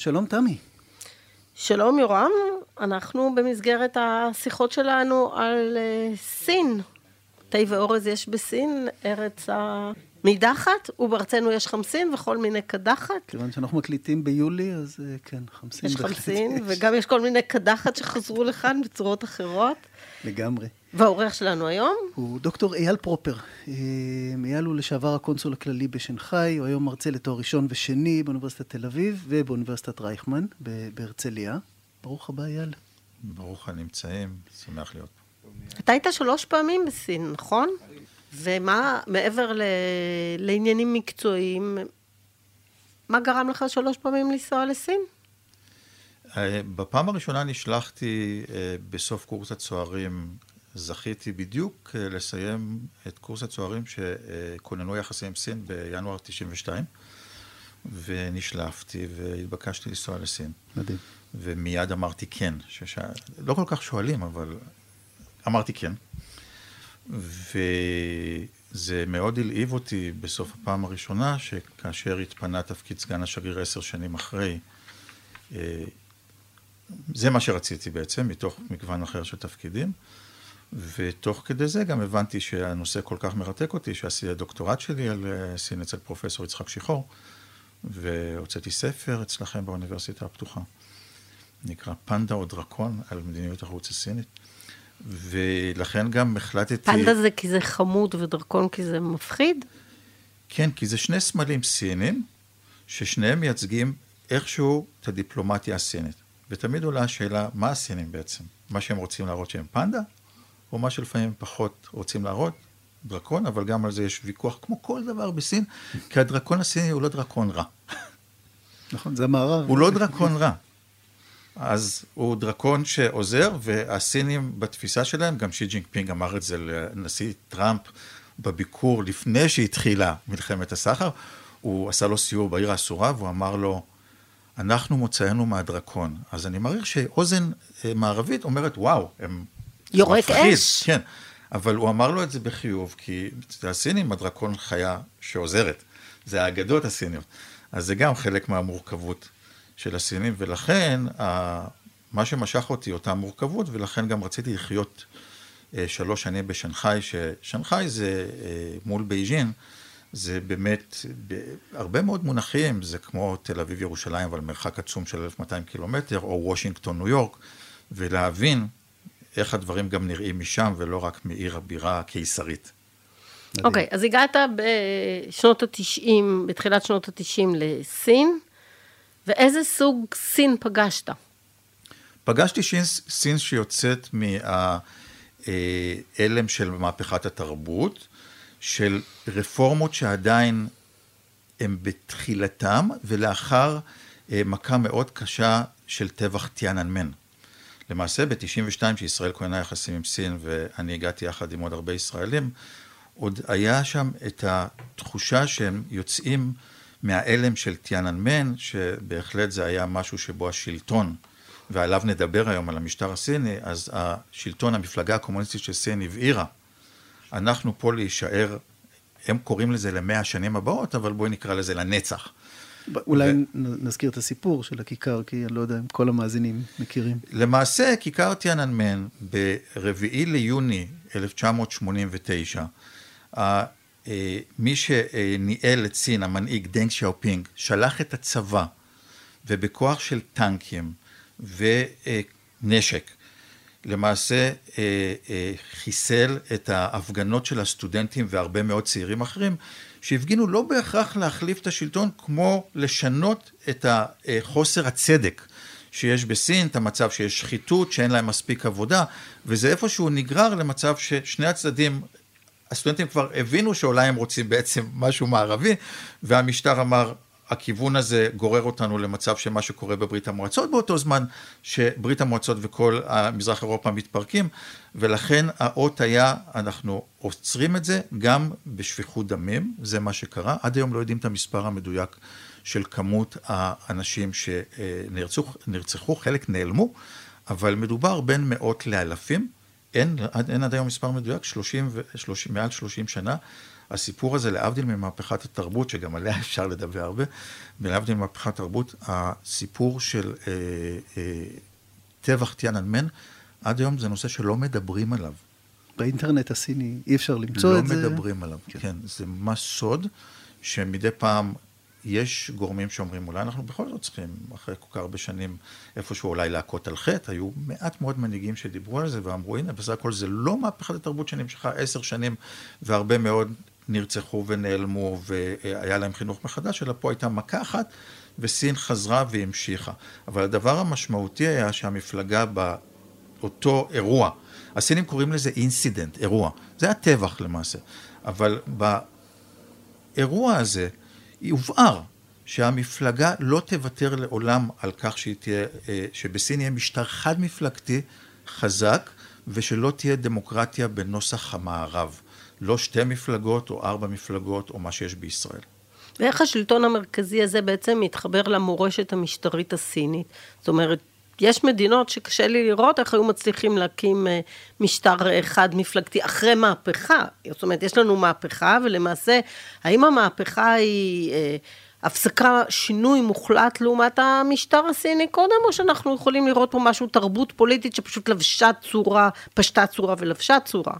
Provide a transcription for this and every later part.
שלום תמי. שלום יורם, אנחנו במסגרת השיחות שלנו על אה, סין. תה ואורז יש בסין, ארץ הנידחת, ובארצנו יש חמסין וכל מיני קדחת. כיוון שאנחנו מקליטים ביולי, אז אה, כן, חמסין יש חמסין, וגם יש כל מיני קדחת שחזרו לכאן בצורות אחרות. לגמרי. והאורח שלנו היום? הוא דוקטור אייל פרופר. אה, אייל הוא לשעבר הקונסול הכללי בשנגחאי, הוא היום מרצה לתואר ראשון ושני באוניברסיטת תל אביב ובאוניברסיטת רייכמן בהרצליה. ברוך הבא, אייל. ברוך הנמצאים, שמח להיות פה. אתה היית שלוש פעמים בסין, נכון? ומה, מעבר ל... לעניינים מקצועיים, מה גרם לך שלוש פעמים לנסוע לסין? אה, בפעם הראשונה נשלחתי אה, בסוף קורס הצוערים זכיתי בדיוק אה, לסיים את קורס הצוערים שכוננו יחסים עם סין בינואר 92, ונשלפתי והתבקשתי לנסוע לסין. מדהים. ומיד אמרתי כן, שש... לא כל כך שואלים, אבל אמרתי כן. וזה מאוד הלהיב אותי בסוף הפעם הראשונה, שכאשר התפנה תפקיד סגן השגריר עשר שנים אחרי, אה, זה מה שרציתי בעצם, מתוך מגוון אחר של תפקידים. ותוך כדי זה גם הבנתי שהנושא כל כך מרתק אותי, שעשיתי הדוקטורט שלי על אה, סין אצל פרופסור יצחק שיחור, והוצאתי ספר אצלכם באוניברסיטה הפתוחה. נקרא פנדה או דרקון על מדיניות החוץ הסינית. ולכן גם החלטתי... פנדה זה כי זה חמוד ודרקון כי זה מפחיד? כן, כי זה שני סמלים סינים, ששניהם מייצגים איכשהו את הדיפלומטיה הסינית. ותמיד עולה השאלה, מה הסינים בעצם? מה שהם רוצים להראות שהם פנדה, או מה שלפעמים פחות רוצים להראות, דרקון, אבל גם על זה יש ויכוח, כמו כל דבר בסין, כי הדרקון הסיני הוא לא דרקון רע. נכון, זה המערב. הוא לא דרקון רע. אז הוא דרקון שעוזר, והסינים בתפיסה שלהם, גם שי ג'ינגפינג אמר את זה לנשיא טראמפ בביקור לפני שהתחילה מלחמת הסחר, הוא עשה לו סיור בעיר האסורה, והוא אמר לו, אנחנו מוצאנו מהדרקון. אז אני מעריך שאוזן אה, מערבית אומרת, וואו, הם יורק אש. כן, אבל הוא אמר לו את זה בחיוב, כי הסינים, הדרקון חיה שעוזרת. זה האגדות הסיניות. אז זה גם חלק מהמורכבות של הסינים, ולכן מה שמשך אותי, אותה מורכבות, ולכן גם רציתי לחיות אה, שלוש שנים בשנגחאי, ששנגחאי זה אה, מול בייג'ין, זה באמת, הרבה מאוד מונחים, זה כמו תל אביב ירושלים, אבל מרחק עצום של 1,200 קילומטר, או וושינגטון ניו יורק, ולהבין איך הדברים גם נראים משם, ולא רק מעיר הבירה הקיסרית. אוקיי, okay, אז הגעת בשנות ה-90, בתחילת שנות ה-90 לסין, ואיזה סוג סין פגשת? פגשתי שין, סין שיוצאת מההלם של מהפכת התרבות, של רפורמות שעדיין הן בתחילתם, ולאחר אה, מכה מאוד קשה של טבח טיאננמן. למעשה ב-92 שישראל כוננה יחסים עם סין ואני הגעתי יחד עם עוד הרבה ישראלים, עוד היה שם את התחושה שהם יוצאים מההלם של טיאננמן, שבהחלט זה היה משהו שבו השלטון, ועליו נדבר היום על המשטר הסיני, אז השלטון, המפלגה הקומוניסטית של סין הבהירה, אנחנו פה להישאר, הם קוראים לזה למאה השנים הבאות, אבל בואי נקרא לזה לנצח. אולי ו... נזכיר את הסיפור של הכיכר, כי אני לא יודע אם כל המאזינים מכירים. למעשה, כיכר טיאננמן, ברביעי ליוני 1989, מי שניהל את סין, המנהיג דנג שאופינג, שלח את הצבא, ובכוח של טנקים ונשק, למעשה חיסל את ההפגנות של הסטודנטים והרבה מאוד צעירים אחרים, שהפגינו לא בהכרח להחליף את השלטון, כמו לשנות את חוסר הצדק שיש בסין, את המצב שיש שחיתות, שאין להם מספיק עבודה, וזה איפשהו נגרר למצב ששני הצדדים, הסטודנטים כבר הבינו שאולי הם רוצים בעצם משהו מערבי, והמשטר אמר, הכיוון הזה גורר אותנו למצב שמה שקורה בברית המועצות באותו זמן, שברית המועצות וכל המזרח אירופה מתפרקים, ולכן האות היה, אנחנו עוצרים את זה גם בשפיכות דמים, זה מה שקרה. עד היום לא יודעים את המספר המדויק של כמות האנשים שנרצחו, חלק נעלמו, אבל מדובר בין מאות לאלפים. אין, אין עד היום מספר מדויק, 30, 30, מעל 30 שנה, הסיפור הזה, להבדיל ממהפכת התרבות, שגם עליה אפשר לדבר הרבה, ולהבדיל ממהפכת התרבות, הסיפור של אה, אה, טבח טיאננמן, עד היום זה נושא שלא מדברים עליו. באינטרנט הסיני אי אפשר למצוא לא את זה. לא מדברים עליו, כן. כן. זה ממש סוד, שמדי פעם יש גורמים שאומרים, אולי אנחנו בכל זאת צריכים, אחרי כל כך הרבה שנים, איפשהו אולי להכות על חטא. היו מעט מאוד מנהיגים שדיברו על זה ואמרו, הנה, בסך הכל זה לא מהפכת התרבות שנמשכה עשר שנים, והרבה מאוד נרצחו ונעלמו, והיה להם חינוך מחדש, אלא פה הייתה מכה אחת, וסין חזרה והמשיכה. אבל הדבר המשמעותי היה שהמפלגה באותו אירוע, הסינים קוראים לזה אינסידנט, אירוע. זה הטבח למעשה. אבל באירוע הזה יובהר שהמפלגה לא תוותר לעולם על כך שהיא תהיה, אה, שבסין יהיה משטר חד-מפלגתי חזק ושלא תהיה דמוקרטיה בנוסח המערב. לא שתי מפלגות או ארבע מפלגות או מה שיש בישראל. ואיך השלטון המרכזי הזה בעצם מתחבר למורשת המשטרית הסינית? זאת אומרת, יש מדינות שקשה לי לראות איך היו מצליחים להקים אה, משטר חד מפלגתי אחרי מהפכה. זאת אומרת, יש לנו מהפכה, ולמעשה, האם המהפכה היא אה, הפסקה, שינוי מוחלט לעומת המשטר הסיני קודם, או שאנחנו יכולים לראות פה משהו, תרבות פוליטית שפשוט לבשה צורה, פשטה צורה ולבשה צורה?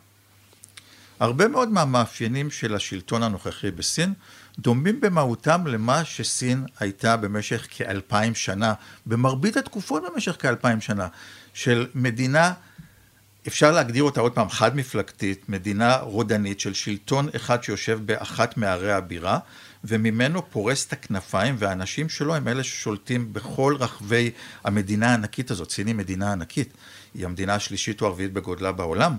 הרבה מאוד מהמאפיינים של השלטון הנוכחי בסין דומים במהותם למה שסין הייתה במשך כאלפיים שנה, במרבית התקופות במשך כאלפיים שנה, של מדינה, אפשר להגדיר אותה עוד פעם חד מפלגתית, מדינה רודנית של שלטון אחד שיושב באחת מערי הבירה, וממנו פורס את הכנפיים, והאנשים שלו הם אלה ששולטים בכל רחבי המדינה הענקית הזאת. סין היא מדינה ענקית, היא המדינה השלישית או הרביעית בגודלה בעולם,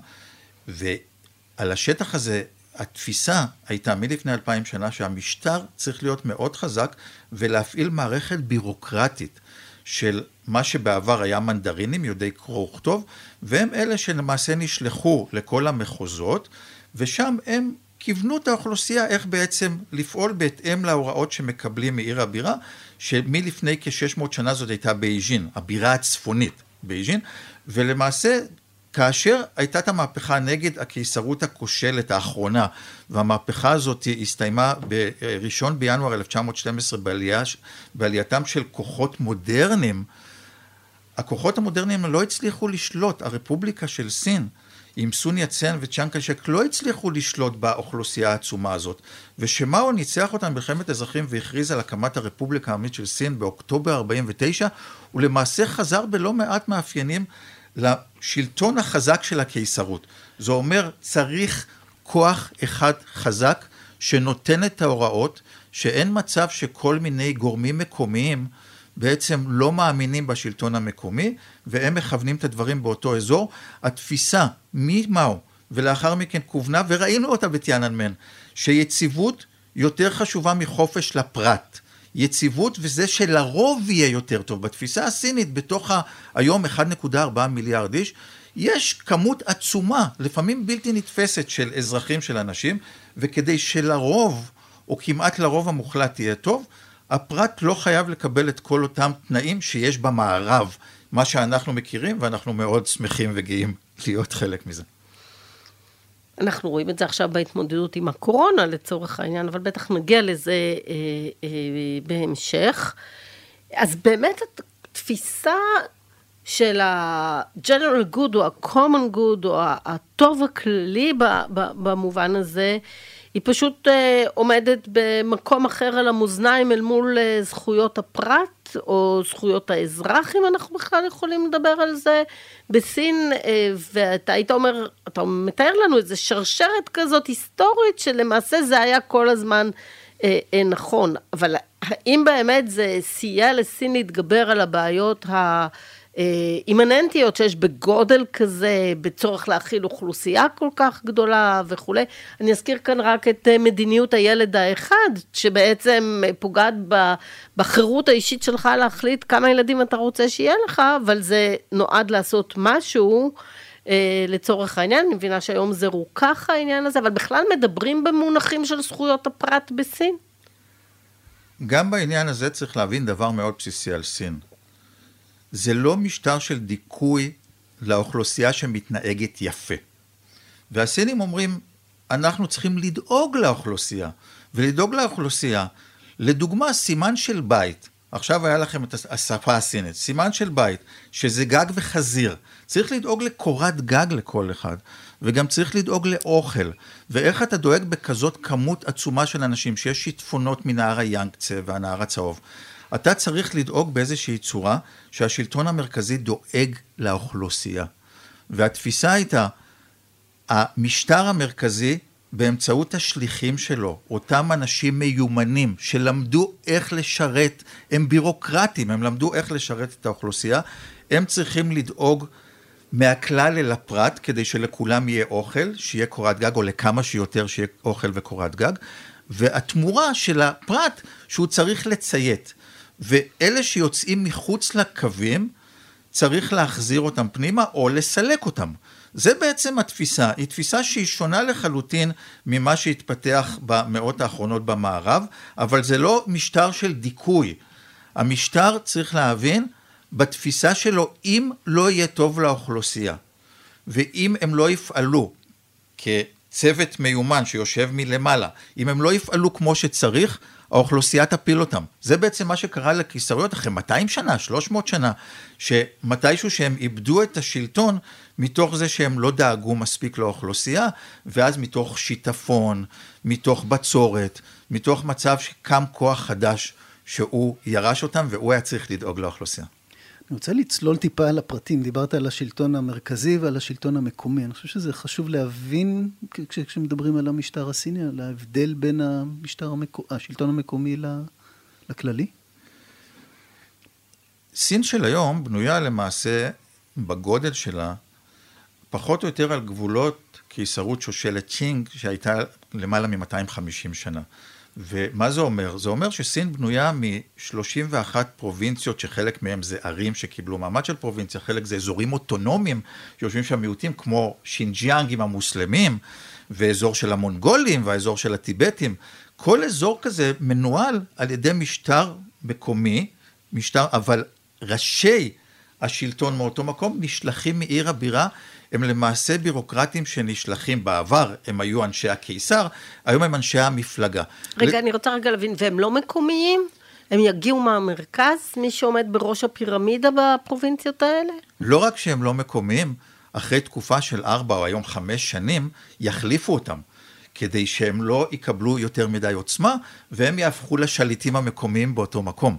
ועל השטח הזה התפיסה הייתה מלפני אלפיים שנה שהמשטר צריך להיות מאוד חזק ולהפעיל מערכת בירוקרטית של מה שבעבר היה מנדרינים, יודעי קרוא וכתוב, והם אלה שלמעשה נשלחו לכל המחוזות, ושם הם כיוונו את האוכלוסייה איך בעצם לפעול בהתאם להוראות שמקבלים מעיר הבירה, שמלפני כ-600 שנה זאת הייתה בייג'ין, הבירה הצפונית בייג'ין, ולמעשה כאשר הייתה את המהפכה נגד הקיסרות הכושלת האחרונה, והמהפכה הזאת הסתיימה ב-1 בינואר 1912 בעלייה, בעלייתם של כוחות מודרניים, הכוחות המודרניים לא הצליחו לשלוט, הרפובליקה של סין עם סון יצן וצ'אנג קשק לא הצליחו לשלוט באוכלוסייה העצומה הזאת, ושמאו ניצח אותם במלחמת אזרחים והכריז על הקמת הרפובליקה העמית של סין באוקטובר 49, הוא למעשה חזר בלא מעט מאפיינים לשלטון החזק של הקיסרות. זה אומר, צריך כוח אחד חזק שנותן את ההוראות, שאין מצב שכל מיני גורמים מקומיים בעצם לא מאמינים בשלטון המקומי, והם מכוונים את הדברים באותו אזור. התפיסה ממאו ולאחר מכן כוונה, וראינו אותה בטיאננמן, שיציבות יותר חשובה מחופש לפרט. יציבות וזה שלרוב יהיה יותר טוב. בתפיסה הסינית, בתוך היום 1.4 מיליארד איש, יש כמות עצומה, לפעמים בלתי נתפסת, של אזרחים, של אנשים, וכדי שלרוב, או כמעט לרוב המוחלט יהיה טוב, הפרט לא חייב לקבל את כל אותם תנאים שיש במערב, מה שאנחנו מכירים, ואנחנו מאוד שמחים וגאים להיות חלק מזה. אנחנו רואים את זה עכשיו בהתמודדות עם הקורונה לצורך העניין, אבל בטח נגיע לזה אה, אה, בהמשך. אז באמת התפיסה של ה-general good או ה-common good או הטוב הכללי במובן הזה, היא פשוט אה, עומדת במקום אחר על המאזניים אל מול אה, זכויות הפרט או זכויות האזרח, אם אנחנו בכלל יכולים לדבר על זה. בסין, אה, ואתה היית אומר, אתה מתאר לנו איזה שרשרת כזאת היסטורית, שלמעשה זה היה כל הזמן נכון. אבל האם באמת זה סייע לסין להתגבר על הבעיות ה... אה, אימננטיות שיש בגודל כזה, בצורך להכיל אוכלוסייה כל כך גדולה וכולי. אני אזכיר כאן רק את אה, מדיניות הילד האחד, שבעצם פוגעת בחירות האישית שלך להחליט כמה ילדים אתה רוצה שיהיה לך, אבל זה נועד לעשות משהו. אה, לצורך העניין, אני מבינה שהיום זה רוכך העניין הזה, אבל בכלל מדברים במונחים של זכויות הפרט בסין? גם בעניין הזה צריך להבין דבר מאוד בסיסי על סין. זה לא משטר של דיכוי לאוכלוסייה שמתנהגת יפה. והסינים אומרים, אנחנו צריכים לדאוג לאוכלוסייה. ולדאוג לאוכלוסייה, לדוגמה, סימן של בית, עכשיו היה לכם את השפה הסינית, סימן של בית, שזה גג וחזיר. צריך לדאוג לקורת גג לכל אחד, וגם צריך לדאוג לאוכל. ואיך אתה דואג בכזאת כמות עצומה של אנשים, שיש שיטפונות מנהר היאנקצה והנהר הצהוב. אתה צריך לדאוג באיזושהי צורה שהשלטון המרכזי דואג לאוכלוסייה. והתפיסה הייתה, המשטר המרכזי באמצעות השליחים שלו, אותם אנשים מיומנים שלמדו איך לשרת, הם בירוקרטים, הם למדו איך לשרת את האוכלוסייה, הם צריכים לדאוג מהכלל אל הפרט כדי שלכולם יהיה אוכל, שיהיה קורת גג, או לכמה שיותר שיהיה אוכל וקורת גג, והתמורה של הפרט שהוא צריך לציית. ואלה שיוצאים מחוץ לקווים, צריך להחזיר אותם פנימה או לסלק אותם. זה בעצם התפיסה, היא תפיסה שהיא שונה לחלוטין ממה שהתפתח במאות האחרונות במערב, אבל זה לא משטר של דיכוי. המשטר, צריך להבין, בתפיסה שלו, אם לא יהיה טוב לאוכלוסייה, ואם הם לא יפעלו כצוות מיומן שיושב מלמעלה, אם הם לא יפעלו כמו שצריך, האוכלוסייה תפיל אותם. זה בעצם מה שקרה לקיסריות אחרי 200 שנה, 300 שנה, שמתישהו שהם איבדו את השלטון מתוך זה שהם לא דאגו מספיק לאוכלוסייה, ואז מתוך שיטפון, מתוך בצורת, מתוך מצב שקם כוח חדש שהוא ירש אותם והוא היה צריך לדאוג לאוכלוסייה. אני רוצה לצלול טיפה על הפרטים. דיברת על השלטון המרכזי ועל השלטון המקומי. אני חושב שזה חשוב להבין, כש, כשמדברים על המשטר הסיני, על ההבדל בין המשטר המקו... השלטון המקומי לכללי. סין של היום בנויה למעשה בגודל שלה, פחות או יותר על גבולות קיסרות שושלת צ'ינג, שהייתה למעלה מ-250 שנה. ומה זה אומר? זה אומר שסין בנויה מ-31 פרובינציות שחלק מהם זה ערים שקיבלו מעמד של פרובינציה, חלק זה אזורים אוטונומיים שיושבים שם מיעוטים כמו שינג'יאנג עם המוסלמים, ואזור של המונגולים והאזור של הטיבטים. כל אזור כזה מנוהל על ידי משטר מקומי, משטר, אבל ראשי השלטון מאותו מקום נשלחים מעיר הבירה הם למעשה בירוקרטים שנשלחים בעבר, הם היו אנשי הקיסר, היום הם אנשי המפלגה. רגע, ל... אני רוצה רגע להבין, והם לא מקומיים? הם יגיעו מהמרכז, מי שעומד בראש הפירמידה בפרובינציות האלה? לא רק שהם לא מקומיים, אחרי תקופה של ארבע או היום חמש שנים, יחליפו אותם. כדי שהם לא יקבלו יותר מדי עוצמה, והם יהפכו לשליטים המקומיים באותו מקום.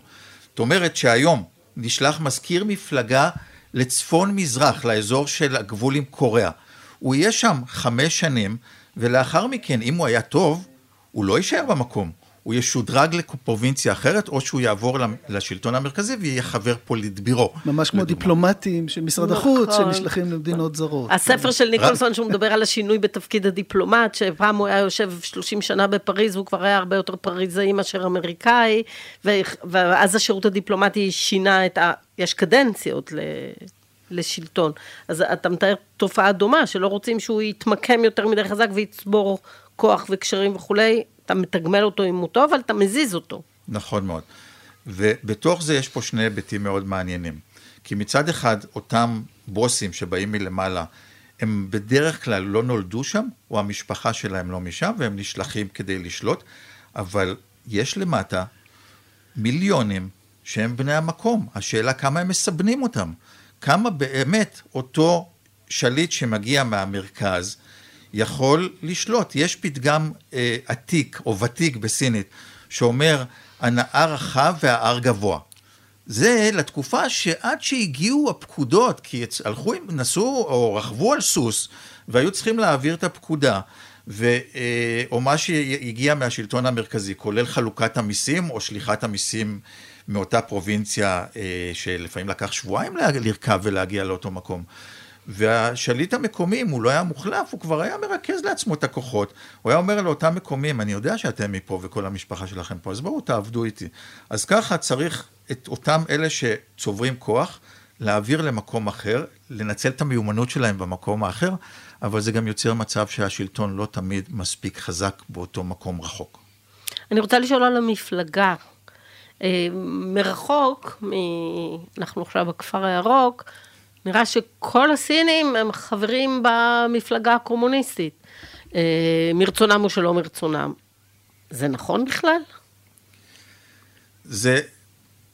זאת אומרת שהיום נשלח מזכיר מפלגה לצפון מזרח, לאזור של הגבול עם קוריאה. הוא יהיה שם חמש שנים, ולאחר מכן, אם הוא היה טוב, הוא לא יישאר במקום. הוא ישודרג לפרובינציה אחרת, או שהוא יעבור לשלטון המרכזי ויהיה חבר פוליטבירו. ממש כמו דיפלומטים של משרד החוץ, נכון. שנשלחים למדינות זרות. הספר של ניקולסון, שהוא מדבר על השינוי בתפקיד הדיפלומט, שפעם הוא היה יושב 30 שנה בפריז, והוא כבר היה הרבה יותר פריזאי מאשר אמריקאי, ואז השירות הדיפלומטי שינה את ה... יש קדנציות ל... לשלטון. אז אתה מתאר תופעה דומה, שלא רוצים שהוא יתמקם יותר מדי חזק ויצבור כוח וקשרים וכולי, אתה מתגמל אותו אם הוא טוב, אבל אתה מזיז אותו. נכון מאוד. ובתוך זה יש פה שני היבטים מאוד מעניינים. כי מצד אחד, אותם בוסים שבאים מלמעלה, הם בדרך כלל לא נולדו שם, או המשפחה שלהם לא משם, והם נשלחים כדי לשלוט, אבל יש למטה מיליונים שהם בני המקום. השאלה כמה הם מסבנים אותם. כמה באמת אותו שליט שמגיע מהמרכז, יכול לשלוט. יש פתגם אה, עתיק או ותיק בסינית שאומר, הנהר רחב וההר גבוה. זה לתקופה שעד שהגיעו הפקודות, כי הלכו, נסעו או רכבו על סוס והיו צריכים להעביר את הפקודה, ו, אה, או מה שהגיע מהשלטון המרכזי, כולל חלוקת המיסים או שליחת המיסים מאותה פרובינציה אה, שלפעמים לקח שבועיים לרכב ולהגיע לאותו מקום. והשליט המקומי, אם הוא לא היה מוחלף, הוא כבר היה מרכז לעצמו את הכוחות. הוא היה אומר לאותם מקומים, אני יודע שאתם מפה וכל המשפחה שלכם פה, אז בואו תעבדו איתי. אז ככה צריך את אותם אלה שצוברים כוח, להעביר למקום אחר, לנצל את המיומנות שלהם במקום האחר, אבל זה גם יוצר מצב שהשלטון לא תמיד מספיק חזק באותו מקום רחוק. אני רוצה לשאול על המפלגה. אה, מרחוק, מ... אנחנו עכשיו בכפר הירוק, נראה שכל הסינים הם חברים במפלגה הקומוניסטית. אה, מרצונם או שלא מרצונם. זה נכון בכלל? זה,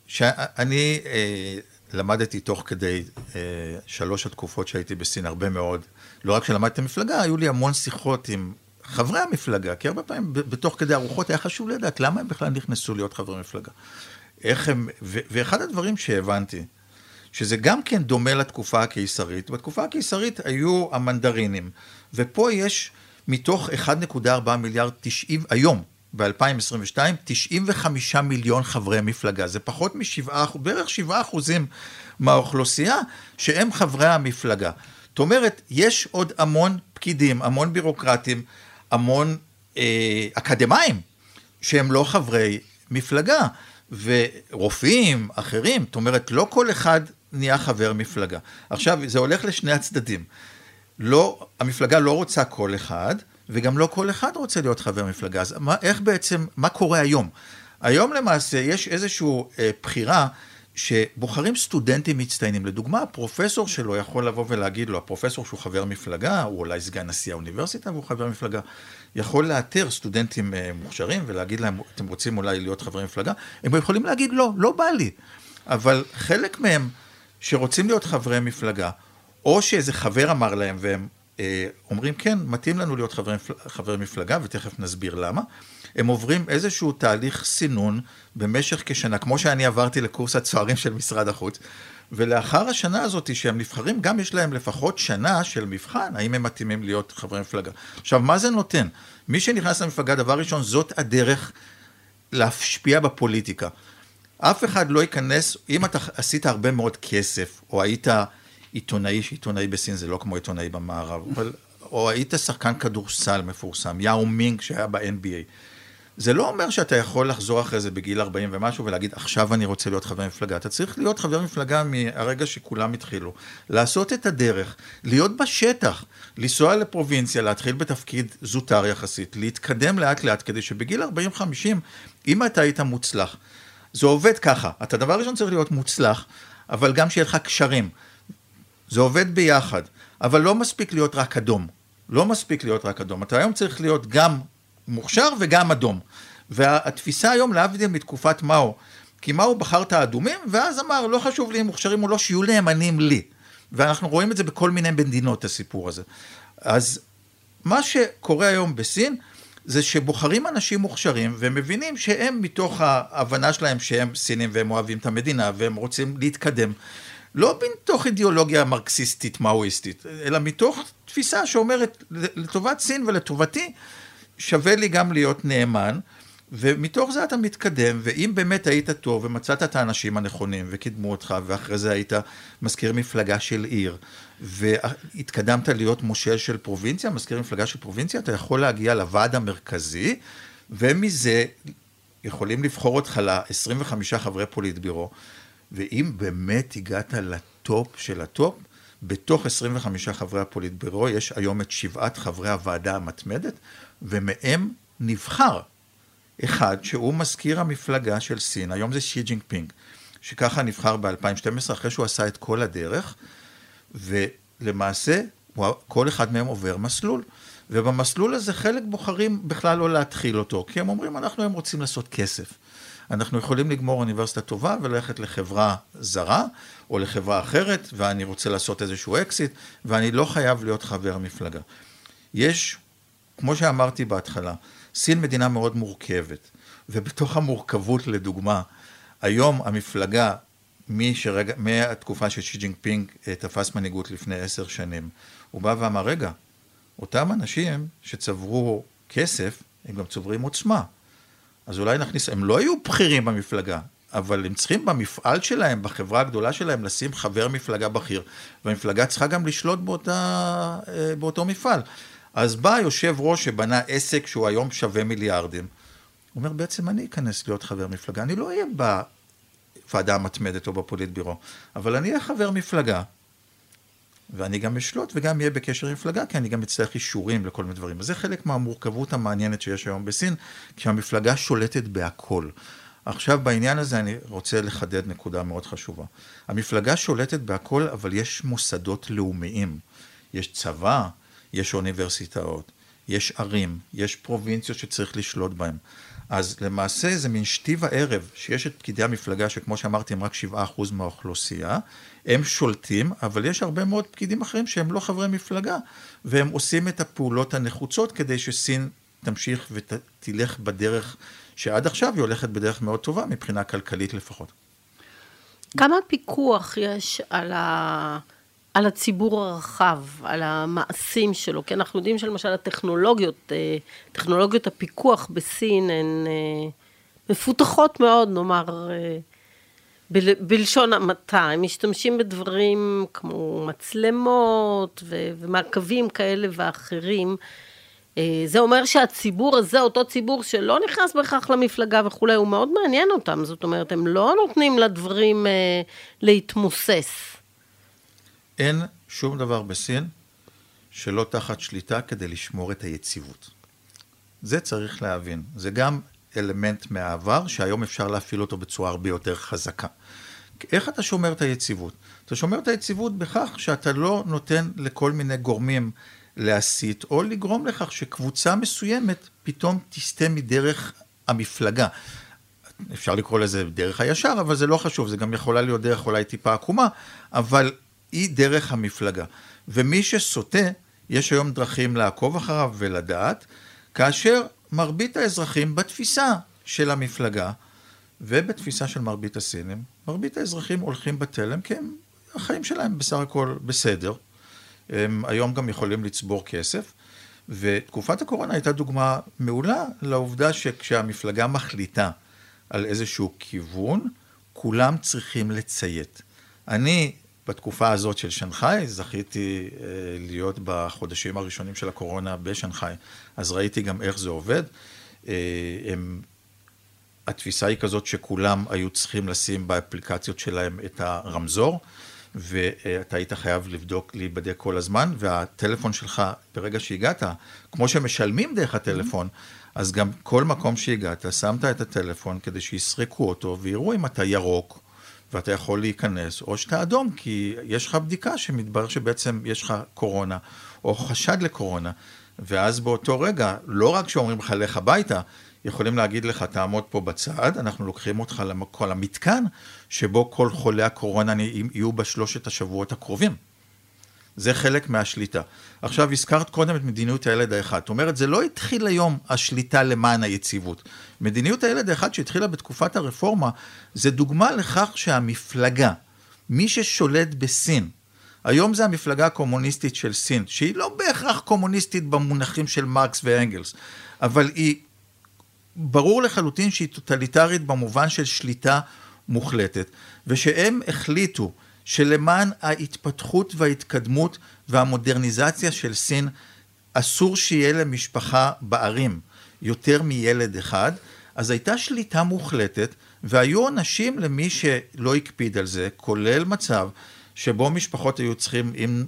שאני אה, למדתי תוך כדי אה, שלוש התקופות שהייתי בסין הרבה מאוד, לא רק שלמדתי מפלגה, היו לי המון שיחות עם חברי המפלגה, כי הרבה פעמים בתוך כדי ארוחות היה חשוב לדעת למה הם בכלל נכנסו להיות חברי מפלגה. איך הם, ו, ואחד הדברים שהבנתי, שזה גם כן דומה לתקופה הקיסרית, בתקופה הקיסרית היו המנדרינים, ופה יש מתוך 1.4 מיליארד 90, היום, ב-2022, 95 מיליון חברי מפלגה. זה פחות משבעה, בערך 7 אחוזים מהאוכלוסייה שהם חברי המפלגה. זאת אומרת, יש עוד המון פקידים, המון בירוקרטים, המון אה, אקדמאים, שהם לא חברי מפלגה, ורופאים, אחרים, זאת אומרת, לא כל אחד נהיה חבר מפלגה. עכשיו, זה הולך לשני הצדדים. לא, המפלגה לא רוצה כל אחד, וגם לא כל אחד רוצה להיות חבר מפלגה. אז מה, איך בעצם, מה קורה היום? היום למעשה יש איזושהי אה, בחירה שבוחרים סטודנטים מצטיינים. לדוגמה, הפרופסור שלו יכול לבוא ולהגיד לו, הפרופסור שהוא חבר מפלגה, הוא אולי סגן נשיא האוניברסיטה והוא חבר מפלגה, יכול לאתר סטודנטים אה, מוכשרים ולהגיד להם, אתם רוצים אולי להיות חברי מפלגה? הם יכולים להגיד, לא, לא בא לי. אבל חלק מהם שרוצים להיות חברי מפלגה, או שאיזה חבר אמר להם והם אה, אומרים, כן, מתאים לנו להיות חבר, חבר מפלגה, ותכף נסביר למה. הם עוברים איזשהו תהליך סינון במשך כשנה, כמו שאני עברתי לקורס הצוערים של משרד החוץ, ולאחר השנה הזאת שהם נבחרים, גם יש להם לפחות שנה של מבחן, האם הם מתאימים להיות חברי מפלגה. עכשיו, מה זה נותן? מי שנכנס למפלגה, דבר ראשון, זאת הדרך להשפיע בפוליטיקה. אף אחד לא ייכנס, אם אתה עשית הרבה מאוד כסף, או היית עיתונאי, שעיתונאי בסין זה לא כמו עיתונאי במערב, אבל, או היית שחקן כדורסל מפורסם, יאו מינג שהיה ב-NBA. זה לא אומר שאתה יכול לחזור אחרי זה בגיל 40 ומשהו ולהגיד, עכשיו אני רוצה להיות חבר מפלגה. אתה צריך להיות חבר מפלגה מהרגע שכולם התחילו. לעשות את הדרך, להיות בשטח, לנסוע לפרובינציה, להתחיל בתפקיד זוטר יחסית, להתקדם לאט לאט, כדי שבגיל 40-50, אם אתה היית מוצלח, זה עובד ככה. אתה דבר ראשון צריך להיות מוצלח, אבל גם שיהיה לך קשרים. זה עובד ביחד, אבל לא מספיק להיות רק אדום. לא מספיק להיות רק אדום. אתה היום צריך להיות גם מוכשר וגם אדום. והתפיסה היום, להבדיל מתקופת מאו, כי מאו בחר את האדומים, ואז אמר, לא חשוב לי אם מוכשרים או לא, שיהיו נאמנים לי. ואנחנו רואים את זה בכל מיני מדינות, הסיפור הזה. אז מה שקורה היום בסין, זה שבוחרים אנשים מוכשרים ומבינים שהם מתוך ההבנה שלהם שהם סינים והם אוהבים את המדינה והם רוצים להתקדם. לא מתוך אידיאולוגיה מרקסיסטית מאואיסטית, אלא מתוך תפיסה שאומרת לטובת סין ולטובתי שווה לי גם להיות נאמן, ומתוך זה אתה מתקדם, ואם באמת היית טוב ומצאת את האנשים הנכונים וקידמו אותך, ואחרי זה היית מזכיר מפלגה של עיר, והתקדמת להיות מושל של פרובינציה, מזכיר מפלגה של פרובינציה, אתה יכול להגיע לוועד המרכזי, ומזה יכולים לבחור אותך ל-25 חברי פוליטבירו, ואם באמת הגעת לטופ של הטופ, בתוך 25 חברי הפוליטבירו יש היום את שבעת חברי הוועדה המתמדת, ומהם נבחר אחד שהוא מזכיר המפלגה של סין, היום זה שי ג'ינג פינג, שככה נבחר ב-2012 אחרי שהוא עשה את כל הדרך, ולמעשה כל אחד מהם עובר מסלול. ובמסלול הזה חלק בוחרים בכלל לא להתחיל אותו, כי הם אומרים, אנחנו היום רוצים לעשות כסף. אנחנו יכולים לגמור אוניברסיטה טובה וללכת לחברה זרה או לחברה אחרת, ואני רוצה לעשות איזשהו אקזיט, ואני לא חייב להיות חבר מפלגה. יש, כמו שאמרתי בהתחלה, סין מדינה מאוד מורכבת, ובתוך המורכבות, לדוגמה, היום המפלגה, שרגע, מהתקופה ששי ג'ינג פינג אה, תפס מנהיגות לפני עשר שנים, הוא בא ואמר, רגע, אותם אנשים שצברו כסף, הם גם צוברים עוצמה. אז אולי נכניס, הם לא היו בכירים במפלגה, אבל הם צריכים במפעל שלהם, בחברה הגדולה שלהם, לשים חבר מפלגה בכיר, והמפלגה צריכה גם לשלוט באותה, אה, באותו מפעל. אז בא יושב ראש שבנה עסק שהוא היום שווה מיליארדים, הוא אומר, בעצם אני אכנס להיות חבר מפלגה, אני לא אהיה בוועדה המתמדת או בפוליטבירו, אבל אני אהיה חבר מפלגה, ואני גם אשלוט וגם אהיה בקשר עם מפלגה, כי אני גם אצטרך אישורים לכל מיני דברים. אז זה חלק מהמורכבות המעניינת שיש היום בסין, כי המפלגה שולטת בהכל. עכשיו בעניין הזה אני רוצה לחדד נקודה מאוד חשובה. המפלגה שולטת בהכל, אבל יש מוסדות לאומיים. יש צבא, יש אוניברסיטאות, יש ערים, יש פרובינציות שצריך לשלוט בהן. אז למעשה זה מין שתי וערב, שיש את פקידי המפלגה, שכמו שאמרתי, הם רק 7% מהאוכלוסייה, הם שולטים, אבל יש הרבה מאוד פקידים אחרים שהם לא חברי מפלגה, והם עושים את הפעולות הנחוצות כדי שסין תמשיך ותלך בדרך שעד עכשיו היא הולכת בדרך מאוד טובה, מבחינה כלכלית לפחות. כמה פיקוח יש על, ה... על הציבור הרחב, על המעשים שלו? כי אנחנו יודעים שלמשל הטכנולוגיות, אה, טכנולוגיות הפיקוח בסין הן אה, מפותחות מאוד, נאמר, אה, בל... בלשון המעטה. הם משתמשים בדברים כמו מצלמות ו... ומעקבים כאלה ואחרים. זה אומר שהציבור הזה, אותו ציבור שלא נכנס בהכרח למפלגה וכולי, הוא מאוד מעניין אותם. זאת אומרת, הם לא נותנים לדברים להתמוסס. אין שום דבר בסין שלא תחת שליטה כדי לשמור את היציבות. זה צריך להבין. זה גם אלמנט מהעבר, שהיום אפשר להפעיל אותו בצורה הרבה יותר חזקה. איך אתה שומר את היציבות? אתה שומר את היציבות בכך שאתה לא נותן לכל מיני גורמים להסית, או לגרום לכך שקבוצה מסוימת פתאום תסטה מדרך המפלגה. אפשר לקרוא לזה דרך הישר, אבל זה לא חשוב, זה גם יכולה להיות דרך אולי טיפה עקומה, אבל היא דרך המפלגה. ומי שסוטה, יש היום דרכים לעקוב אחריו ולדעת, כאשר מרבית האזרחים בתפיסה של המפלגה ובתפיסה של מרבית הסינים, מרבית האזרחים הולכים בתלם כי הם, החיים שלהם בסך הכל בסדר. הם היום גם יכולים לצבור כסף. ותקופת הקורונה הייתה דוגמה מעולה לעובדה שכשהמפלגה מחליטה על איזשהו כיוון, כולם צריכים לציית. אני, בתקופה הזאת של שנגחאי, זכיתי אה, להיות בחודשים הראשונים של הקורונה בשנגחאי, אז ראיתי גם איך זה עובד. אה, הם, התפיסה היא כזאת שכולם היו צריכים לשים באפליקציות שלהם את הרמזור. ואתה היית חייב לבדוק, להיבדק כל הזמן, והטלפון שלך, ברגע שהגעת, כמו שמשלמים דרך הטלפון, אז גם כל מקום שהגעת, שמת את הטלפון כדי שיסרקו אותו ויראו אם אתה ירוק. ואתה יכול להיכנס, או שאתה אדום, כי יש לך בדיקה שמתברר שבעצם יש לך קורונה, או חשד לקורונה. ואז באותו רגע, לא רק שאומרים לך לך הביתה, יכולים להגיד לך, תעמוד פה בצד, אנחנו לוקחים אותך לכל המתקן, שבו כל חולי הקורונה יהיו בשלושת השבועות הקרובים. זה חלק מהשליטה. עכשיו, הזכרת קודם את מדיניות הילד האחד. זאת אומרת, זה לא התחיל היום השליטה למען היציבות. מדיניות הילד האחד שהתחילה בתקופת הרפורמה, זה דוגמה לכך שהמפלגה, מי ששולט בסין, היום זה המפלגה הקומוניסטית של סין, שהיא לא בהכרח קומוניסטית במונחים של מרקס ואנגלס, אבל היא ברור לחלוטין שהיא טוטליטרית במובן של שליטה מוחלטת, ושהם החליטו שלמען ההתפתחות וההתקדמות והמודרניזציה של סין, אסור שיהיה למשפחה בערים יותר מילד אחד, אז הייתה שליטה מוחלטת, והיו עונשים למי שלא הקפיד על זה, כולל מצב שבו משפחות היו צריכים, אם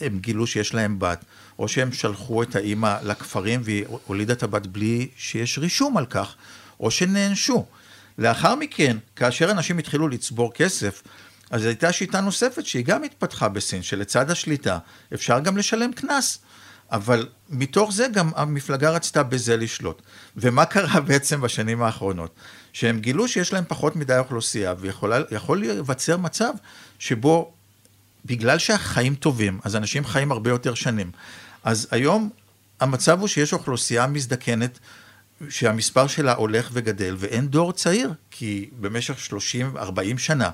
הם גילו שיש להם בת, או שהם שלחו את האימא לכפרים והיא הולידה את הבת בלי שיש רישום על כך, או שנענשו. לאחר מכן, כאשר אנשים התחילו לצבור כסף, אז הייתה שיטה נוספת שהיא גם התפתחה בסין, שלצד השליטה אפשר גם לשלם קנס. אבל מתוך זה גם המפלגה רצתה בזה לשלוט. ומה קרה בעצם בשנים האחרונות? שהם גילו שיש להם פחות מדי אוכלוסייה, ויכול להיווצר מצב שבו בגלל שהחיים טובים, אז אנשים חיים הרבה יותר שנים. אז היום המצב הוא שיש אוכלוסייה מזדקנת, שהמספר שלה הולך וגדל, ואין דור צעיר, כי במשך 30-40 שנה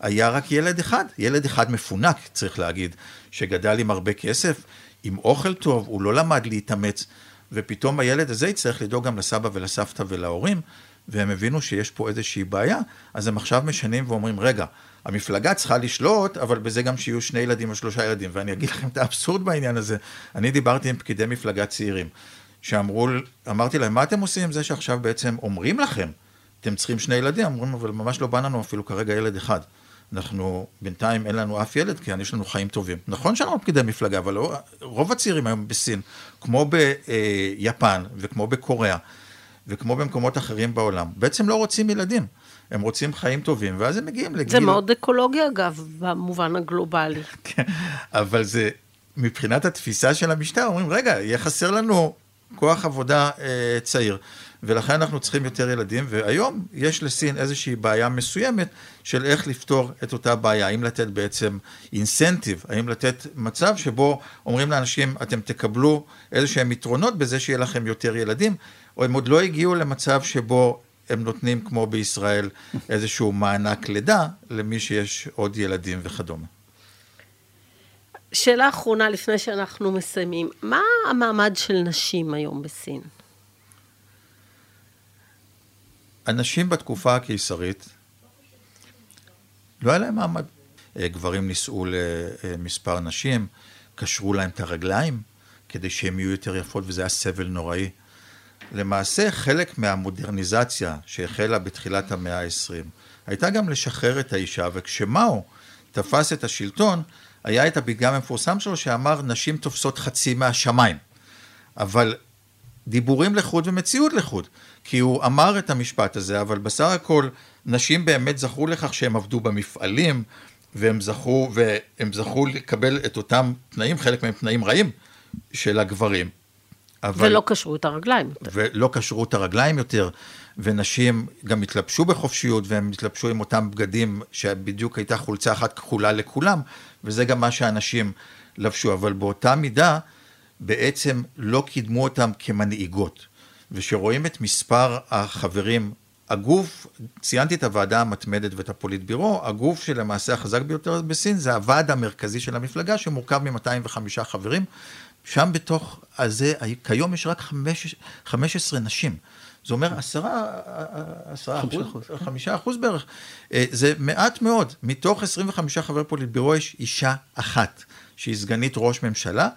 היה רק ילד אחד, ילד אחד מפונק, צריך להגיד, שגדל עם הרבה כסף, עם אוכל טוב, הוא לא למד להתאמץ, ופתאום הילד הזה יצטרך לדאוג גם לסבא ולסבתא ולהורים, והם הבינו שיש פה איזושהי בעיה, אז הם עכשיו משנים ואומרים, רגע, המפלגה צריכה לשלוט, אבל בזה גם שיהיו שני ילדים או שלושה ילדים. ואני אגיד לכם את האבסורד בעניין הזה. אני דיברתי עם פקידי מפלגה צעירים, שאמרו, אמרתי להם, מה אתם עושים עם זה שעכשיו בעצם אומרים לכם, אתם צריכים שני ילדים? אמרו, אבל ממש לא בא לנו אפילו כרגע ילד אחד. אנחנו, בינתיים אין לנו אף ילד, כי יש לנו חיים טובים. נכון שאנחנו פקידי מפלגה, אבל לא, רוב הצעירים היום בסין, כמו ביפן וכמו בקוריאה, וכמו במקומות אחרים בעולם, בעצם לא רוצים ילדים. הם רוצים חיים טובים, ואז הם מגיעים לגיל... זה מאוד אקולוגי אגב, במובן הגלובלי. כן, אבל זה, מבחינת התפיסה של המשטר, אומרים, רגע, יהיה חסר לנו כוח עבודה אה, צעיר. ולכן אנחנו צריכים יותר ילדים, והיום יש לסין איזושהי בעיה מסוימת של איך לפתור את אותה בעיה, האם לתת בעצם אינסנטיב, האם לתת מצב שבו אומרים לאנשים, אתם תקבלו איזה שהם יתרונות בזה שיהיה לכם יותר ילדים, או הם עוד לא הגיעו למצב שבו הם נותנים, כמו בישראל, איזשהו מענק לידה למי שיש עוד ילדים וכדומה. שאלה אחרונה לפני שאנחנו מסיימים, מה המעמד של נשים היום בסין? אנשים בתקופה הקיסרית, לא היה להם מעמד. אה, גברים נישאו למספר נשים, קשרו להם את הרגליים כדי שהן יהיו יותר יפות, וזה היה סבל נוראי. למעשה, חלק מהמודרניזציה שהחלה בתחילת המאה ה-20, הייתה גם לשחרר את האישה, וכשמאו תפס את השלטון, היה את הפתגם המפורסם שלו שאמר, נשים תופסות חצי מהשמיים. אבל דיבורים לחוד ומציאות לחוד. כי הוא אמר את המשפט הזה, אבל בסך הכל נשים באמת זכו לכך שהם עבדו במפעלים, והם זכו, והם זכו לקבל את אותם תנאים, חלק מהם תנאים רעים, של הגברים. אבל... ולא קשרו את הרגליים יותר. ולא קשרו את הרגליים יותר, ונשים גם התלבשו בחופשיות, והם התלבשו עם אותם בגדים, שבדיוק הייתה חולצה אחת כחולה לכולם, וזה גם מה שאנשים לבשו, אבל באותה מידה, בעצם לא קידמו אותם כמנהיגות. ושרואים את מספר החברים, הגוף, ציינתי את הוועדה המתמדת ואת הפוליטבירו, הגוף שלמעשה החזק ביותר בסין זה הוועד המרכזי של המפלגה שמורכב מ-205 חברים, שם בתוך הזה, כיום יש רק 15 נשים. זה אומר עשרה, עשרה אחוז, חמישה אחוז בערך. אה, זה מעט מאוד. מתוך 25 חברי פוליטבירו יש אישה אחת, שהיא סגנית ראש ממשלה.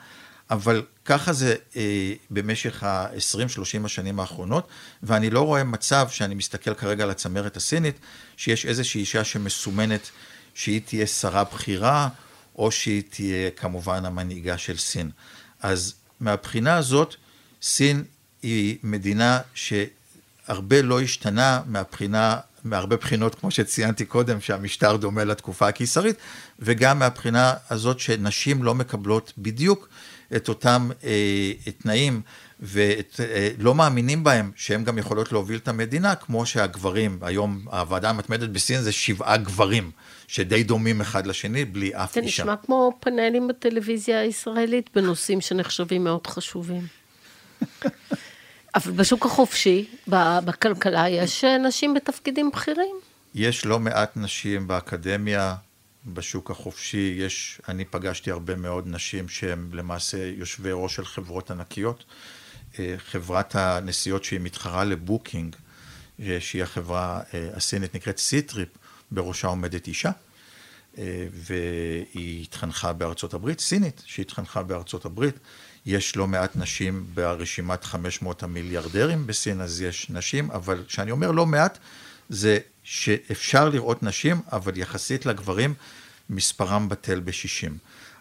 אבל ככה זה אה, במשך ה-20-30 השנים האחרונות, ואני לא רואה מצב שאני מסתכל כרגע על הצמרת הסינית, שיש איזושהי אישה שמסומנת שהיא תהיה שרה בכירה, או שהיא תהיה כמובן המנהיגה של סין. אז מהבחינה הזאת, סין היא מדינה שהרבה לא השתנה מהבחינה, מהרבה בחינות, כמו שציינתי קודם, שהמשטר דומה לתקופה הקיסרית, וגם מהבחינה הזאת שנשים לא מקבלות בדיוק את אותם אה, תנאים ולא אה, מאמינים בהם שהם גם יכולות להוביל את המדינה, כמו שהגברים, היום הוועדה המתמדת בסין זה שבעה גברים, שדי דומים אחד לשני, בלי אף זה אישה. זה נשמע כמו פאנלים בטלוויזיה הישראלית בנושאים שנחשבים מאוד חשובים. אבל בשוק החופשי, בכלכלה, יש נשים בתפקידים בכירים. יש לא מעט נשים באקדמיה, בשוק החופשי יש, אני פגשתי הרבה מאוד נשים שהן למעשה יושבי ראש של חברות ענקיות. אה, חברת הנסיעות שהיא מתחרה ל Booking, אה, שהיא החברה אה, הסינית נקראת Ctrip, בראשה עומדת אישה, והיא התחנכה בארצות הברית, סינית שהתחנכה בארצות הברית. יש לא מעט נשים ברשימת 500 המיליארדרים בסין, אז יש נשים, אבל כשאני אומר לא מעט, זה שאפשר לראות נשים, אבל יחסית לגברים, מספרם בטל ב-60.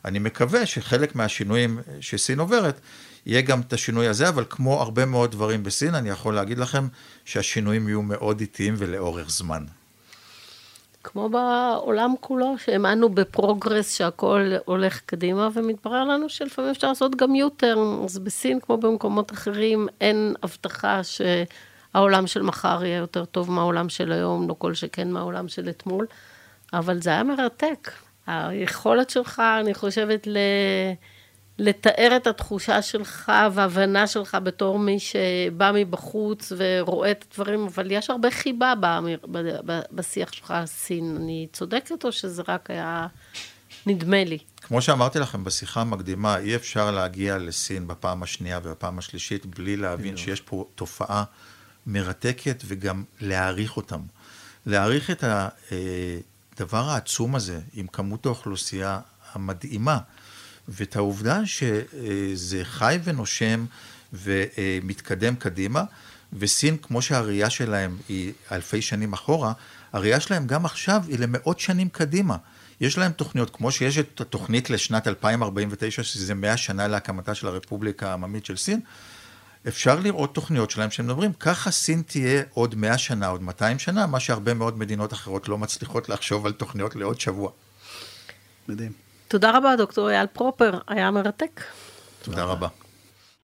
אני מקווה שחלק מהשינויים שסין עוברת, יהיה גם את השינוי הזה, אבל כמו הרבה מאוד דברים בסין, אני יכול להגיד לכם שהשינויים יהיו מאוד איטיים ולאורך זמן. כמו בעולם כולו, שהאמנו בפרוגרס שהכל הולך קדימה, ומתברר לנו שלפעמים אפשר לעשות גם יוטרן. אז בסין, כמו במקומות אחרים, אין הבטחה ש... העולם של מחר יהיה יותר טוב מהעולם של היום, לא כל שכן מהעולם של אתמול, אבל זה היה מרתק. היכולת שלך, אני חושבת, ל... לתאר את התחושה שלך והבנה שלך בתור מי שבא מבחוץ ורואה את הדברים, אבל יש הרבה חיבה בשיח שלך על סין. אני צודקת או שזה רק היה נדמה לי? כמו שאמרתי לכם בשיחה המקדימה, אי אפשר להגיע לסין בפעם השנייה ובפעם השלישית בלי להבין שיש פה תופעה מרתקת וגם להעריך אותם. להעריך את הדבר העצום הזה עם כמות האוכלוסייה המדהימה, ואת העובדה שזה חי ונושם ומתקדם קדימה, וסין, כמו שהראייה שלהם היא אלפי שנים אחורה, הראייה שלהם גם עכשיו היא למאות שנים קדימה. יש להם תוכניות, כמו שיש את התוכנית לשנת 2049, שזה 100 שנה להקמתה של הרפובליקה העממית של סין, אפשר לראות תוכניות שלהם שהם מדברים, ככה סין תהיה עוד 100 שנה, עוד 200 שנה, מה שהרבה מאוד מדינות אחרות לא מצליחות לחשוב על תוכניות לעוד שבוע. מדהים. תודה רבה, דוקטור אייל פרופר, היה מרתק. תודה רבה.